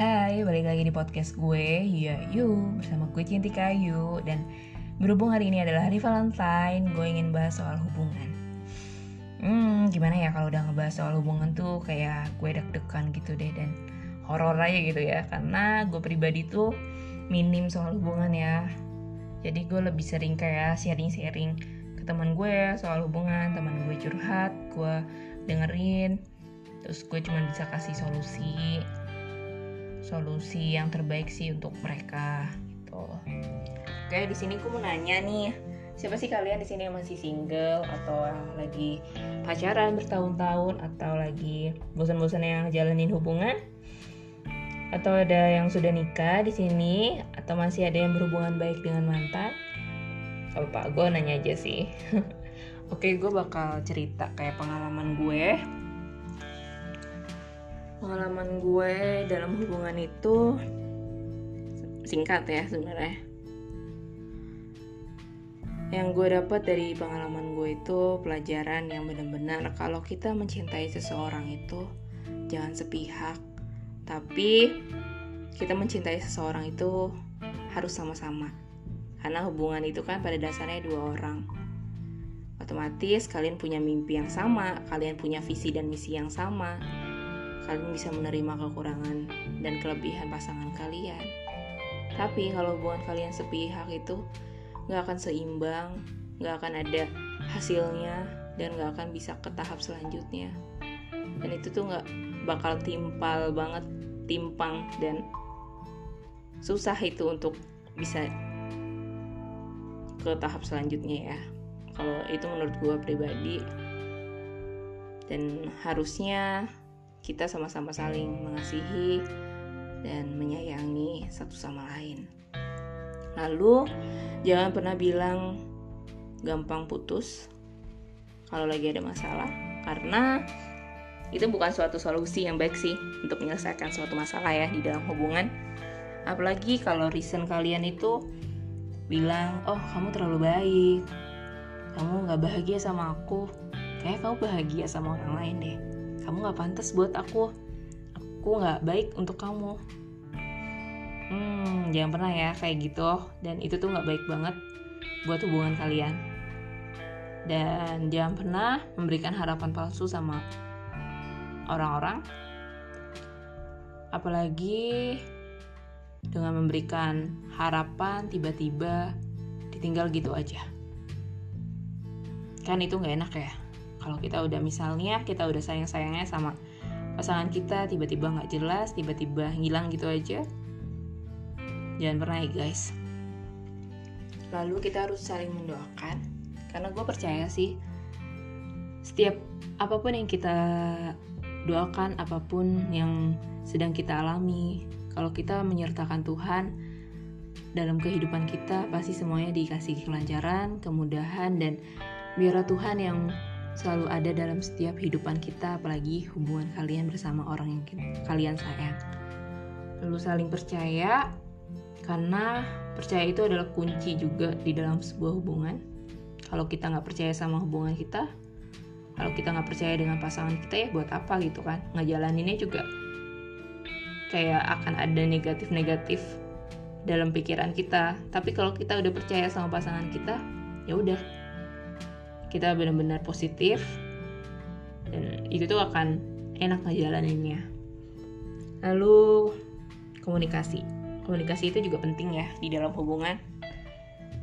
Hai, balik lagi di podcast gue, Ya You, bersama gue Cinti Kayu. Dan berhubung hari ini adalah hari Valentine, gue ingin bahas soal hubungan. Hmm, gimana ya kalau udah ngebahas soal hubungan tuh kayak gue deg-degan gitu deh Dan horor aja gitu ya, karena gue pribadi tuh minim soal hubungan ya. Jadi gue lebih sering kayak sharing-sharing ke teman gue soal hubungan, teman gue curhat, gue dengerin. Terus gue cuma bisa kasih solusi solusi yang terbaik sih untuk mereka gitu. Oke di sini gue mau nanya nih siapa sih kalian di sini yang masih single atau lagi pacaran bertahun-tahun atau lagi bosan-bosan yang jalanin hubungan? Atau ada yang sudah nikah di sini atau masih ada yang berhubungan baik dengan mantan? Apa gue nanya aja sih. Oke gue bakal cerita kayak pengalaman gue pengalaman gue dalam hubungan itu singkat ya sebenarnya. Yang gue dapat dari pengalaman gue itu pelajaran yang benar-benar kalau kita mencintai seseorang itu jangan sepihak tapi kita mencintai seseorang itu harus sama-sama. Karena hubungan itu kan pada dasarnya dua orang. Otomatis kalian punya mimpi yang sama kalian punya visi dan misi yang sama kalian bisa menerima kekurangan dan kelebihan pasangan kalian. Tapi kalau hubungan kalian sepihak itu nggak akan seimbang, nggak akan ada hasilnya, dan nggak akan bisa ke tahap selanjutnya. Dan itu tuh nggak bakal timpal banget, timpang dan susah itu untuk bisa ke tahap selanjutnya ya. Kalau itu menurut gue pribadi dan harusnya kita sama-sama saling mengasihi dan menyayangi satu sama lain. Lalu, jangan pernah bilang gampang putus kalau lagi ada masalah, karena itu bukan suatu solusi yang baik sih untuk menyelesaikan suatu masalah ya di dalam hubungan. Apalagi kalau reason kalian itu bilang, oh kamu terlalu baik, kamu gak bahagia sama aku, kayak kamu bahagia sama orang lain deh kamu gak pantas buat aku. Aku gak baik untuk kamu. Hmm jangan pernah ya kayak gitu. Dan itu tuh gak baik banget buat hubungan kalian. Dan jangan pernah memberikan harapan palsu sama orang-orang. Apalagi dengan memberikan harapan tiba-tiba ditinggal gitu aja. Kan itu nggak enak ya kalau kita udah misalnya kita udah sayang-sayangnya sama pasangan kita tiba-tiba nggak jelas tiba-tiba hilang gitu aja jangan pernah ya guys. Lalu kita harus saling mendoakan. Karena gue percaya sih setiap apa pun yang kita doakan apa pun yang sedang kita alami kalau kita menyertakan Tuhan dalam kehidupan kita pasti semuanya dikasih kelancaran kemudahan dan biarlah Tuhan yang selalu ada dalam setiap hidupan kita, apalagi hubungan kalian bersama orang yang kalian sayang. Lalu saling percaya, karena percaya itu adalah kunci juga di dalam sebuah hubungan. Kalau kita nggak percaya sama hubungan kita, kalau kita nggak percaya dengan pasangan kita ya buat apa gitu kan? Ngejalaninnya juga kayak akan ada negatif-negatif dalam pikiran kita. Tapi kalau kita udah percaya sama pasangan kita, ya udah kita benar-benar positif dan itu tuh akan enak ngejalaninnya lalu komunikasi. Komunikasi itu juga penting ya di dalam hubungan.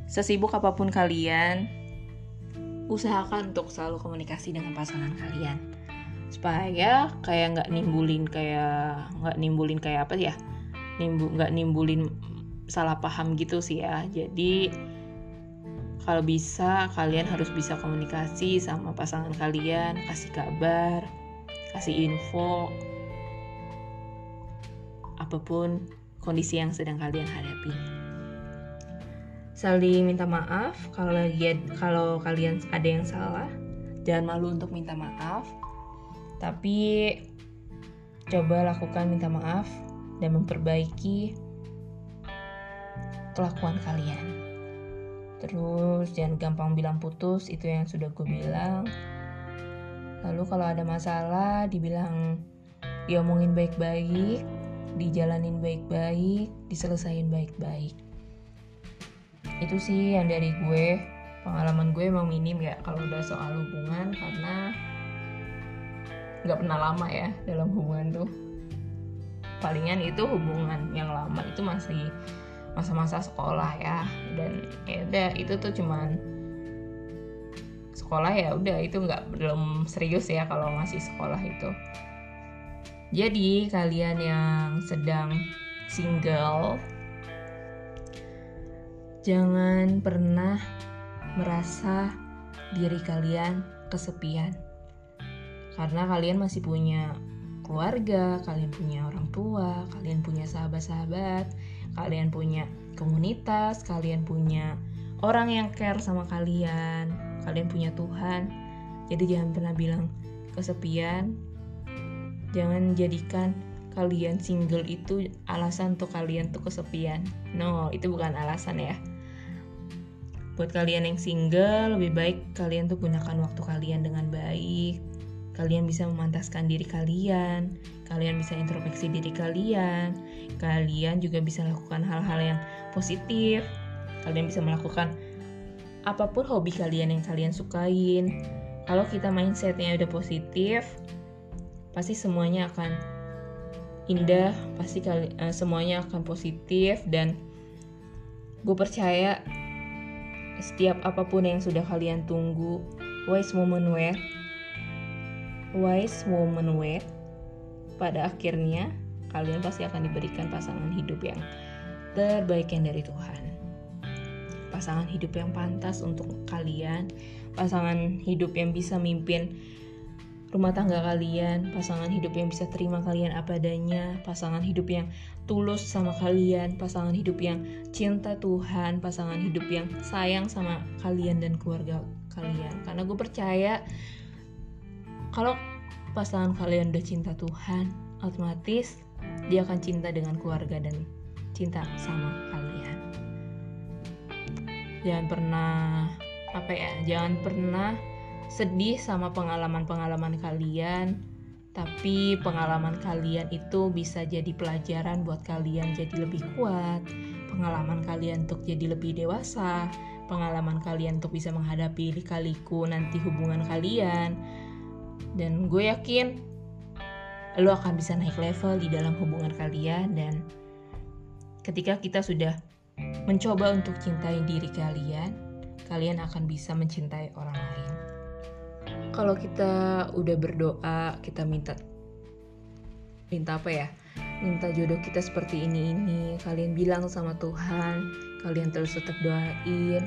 Sesibuk apa pun kalian usahakan untuk selalu komunikasi dengan pasangan kalian. Supaya kayak nggak nimbulin kayak nggak nimbulin kayak apa ya? Nimbu nggak nimbulin salah paham gitu sih ya. Jadi kalau bisa kalian harus bisa komunikasi sama pasangan kalian kasih kabar kasih info apa pun kondisi yang sedang kalian hadapi. Saling minta maaf kalau lagi kalau kalian ada yang salah. Jangan malu untuk minta maaf tapi coba lakukan minta maaf dan memperbaiki kelakuan kalian terus jangan gampang bilang putus itu yang sudah gue bilang. Lalu kalau ada masalah dibilang diomongin baik-baik dijalanin baik-baik diselesain baik-baik. Itu sih yang dari gue. Pengalaman gue emang minim ya kalau udah soal hubungan karena nggak pernah lama ya dalam hubungan tuh. Palingan itu hubungan yang lama itu masih masa-masa sekolah ya. Dan ya udah itu tuh cuman sekolah ya udah itu nggak belum serius ya kalau masih sekolah itu. Jadi kalian yang sedang single jangan pernah merasa diri kalian kesepian. Karena kalian masih punya keluarga, kalian punya orang tua, kalian punya sahabat-sahabat, kalian punya komunitas, kalian punya orang yang care sama kalian, kalian punya Tuhan. Jadi jangan pernah bilang kesepian. Jangan jadikan kalian single itu alasan untuk kalian tuh kesepian. No, itu bukan alasan ya. Buat kalian yang single, lebih baik kalian tuh gunakan waktu kalian dengan baik kalian bisa memantaskan diri kalian, kalian bisa introspeksi diri kalian, kalian juga bisa lakukan hal-hal yang positif, kalian bisa melakukan apa pun hobi kalian yang kalian sukain. Kalau kita mindsetnya udah positif, pasti semuanya akan indah, pasti kali, uh, semuanya akan positif dan gue percaya setiap apa pun yang sudah kalian tunggu, wise moment where wise woman wait, pada akhirnya kalian pasti akan diberikan pasangan hidup yang terbaik yang dari Tuhan. Pasangan hidup yang pantas untuk kalian, pasangan hidup yang bisa mimpin rumah tangga kalian, pasangan hidup yang bisa terima kalian apa adanya, pasangan hidup yang tulus sama kalian, pasangan hidup yang cinta Tuhan, pasangan hidup yang sayang sama kalian dan keluarga kalian. Karena gue percaya kalau pasangan kalian udah cinta Tuhan otomatis dia akan cinta dengan keluarga dan cinta sama kalian. Jangan pernah apa ya jangan pernah sedih sama pengalaman-pengalaman kalian tapi pengalaman kalian itu bisa jadi pelajaran buat kalian jadi lebih kuat pengalaman kalian untuk jadi lebih dewasa pengalaman kalian untuk bisa menghadapi lika-liku nanti hubungan kalian dan gue yakin lo akan bisa naik level di dalam hubungan kalian dan ketika kita sudah mencoba untuk cintai diri kalian kalian akan bisa mencintai orang lain. Kalau kita udah berdoa kita minta minta apa ya? Minta jodoh kita seperti ini ini kalian bilang sama Tuhan kalian terus tetap doain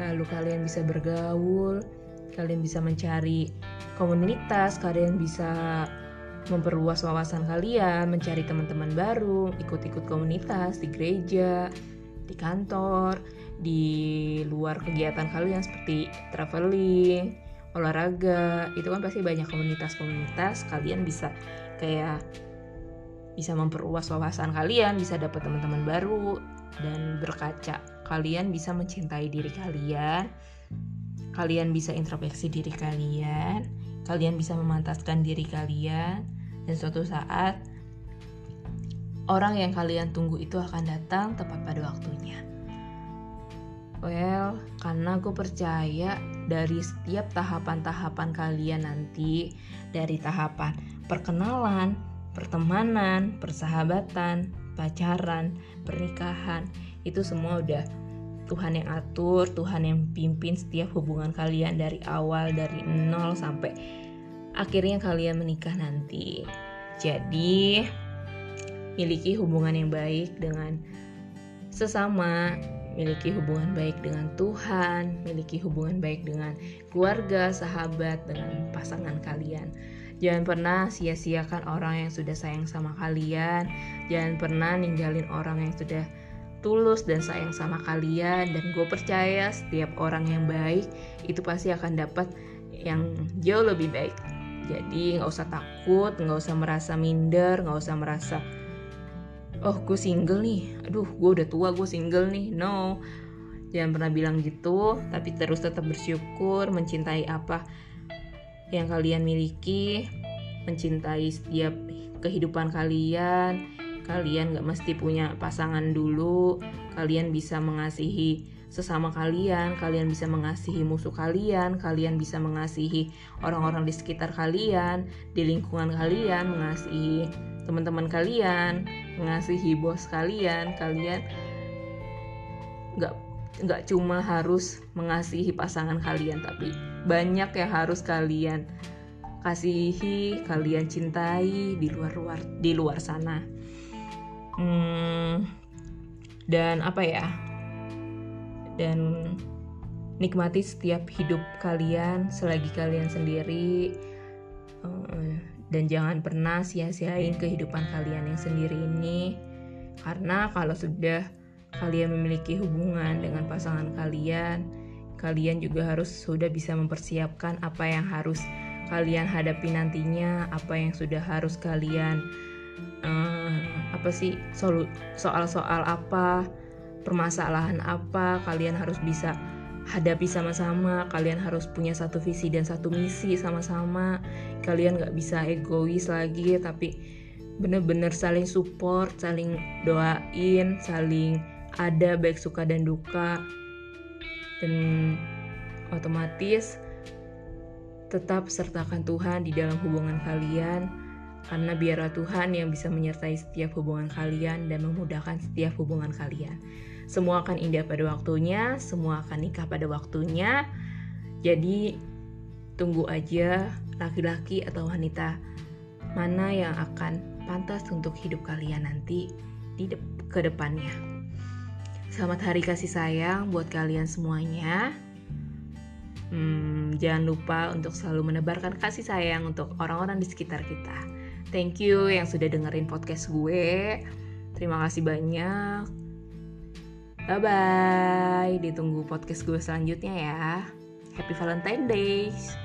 lalu kalian bisa bergaul kalian bisa mencari komunitas, kalian bisa memperluas wawasan kalian, mencari teman-teman baru, ikut-ikut komunitas di gereja, di kantor, di luar kegiatan kalian seperti traveling, olahraga, itu kan pasti banyak komunitas-komunitas, kalian bisa kayak bisa memperluas wawasan kalian, bisa dapat teman-teman baru dan berkaca. Kalian bisa mencintai diri kalian, kalian bisa introspeksi diri kalian, kalian bisa memantaskan diri kalian, dan suatu saat orang yang kalian tunggu itu akan datang tepat pada waktunya. Well, karena aku percaya dari setiap tahapan-tahapan kalian nanti, dari tahapan perkenalan, pertemanan, persahabatan, pacaran, pernikahan, itu semua udah Tuhan yang atur, Tuhan yang pimpin setiap hubungan kalian dari awal dari nol sampai akhirnya kalian menikah nanti. Jadi miliki hubungan yang baik dengan sesama, miliki hubungan baik dengan Tuhan, miliki hubungan baik dengan keluarga, sahabat, dengan pasangan kalian. Jangan pernah sia-siakan orang yang sudah sayang sama kalian. Jangan pernah ninggalin orang yang sudah tulus dan sayang sama kalian dan gue percaya setiap orang yang baik itu pasti akan dapat yang jauh lebih baik. Jadi nggak usah takut nggak usah merasa minder nggak usah merasa oh gue single nih. Aduh gue udah tua gue single nih. No. Jangan pernah bilang gitu tapi terus tetap bersyukur mencintai apa yang kalian miliki mencintai setiap kehidupan kalian kalian gak mesti punya pasangan dulu kalian bisa mengasihi sesama kalian, kalian bisa mengasihi musuh kalian, kalian bisa mengasihi orang-orang di sekitar kalian, di lingkungan kalian, mengasihi teman-teman kalian, mengasihi bos kalian, kalian nggak nggak cuma harus mengasihi pasangan kalian, tapi banyak yang harus kalian kasihi, kalian cintai di luar luar di luar sana. Hmm, dan apa ya? dan nikmati setiap hidup kalian selagi kalian sendiri eh, dan jangan pernah sia-siain kehidupan kalian yang sendiri ini karena kalau sudah kalian memiliki hubungan dengan pasangan kalian kalian juga harus sudah bisa mempersiapkan apa yang harus kalian hadapi nantinya apa yang sudah harus kalian uh, apa sih soal-soal apa permasalahan apa kalian harus bisa hadapi sama-sama kalian harus punya satu visi dan satu misi sama-sama. Kalian gak bisa egois lagi tapi bener-bener saling support saling doain saling ada baik suka dan duka. Dan otomatis tetap sertakan Tuhan di dalam hubungan kalian karena biarlah Tuhan yang bisa menyertai setiap hubungan kalian dan memudahkan setiap hubungan kalian. Semua akan indah pada waktunya, semua akan nikah pada waktunya. Jadi tunggu aja laki-laki atau wanita mana yang akan pantas untuk hidup kalian nanti di de ke depannya. Selamat hari kasih sayang buat kalian semuanya. Hmm, jangan lupa untuk selalu menebarkan kasih sayang untuk orang-orang di sekitar kita. Thank you yang sudah dengerin podcast gue. Terima kasih banyak. Bye bye. Ditunggu podcast gue selanjutnya ya. Happy Valentine Days.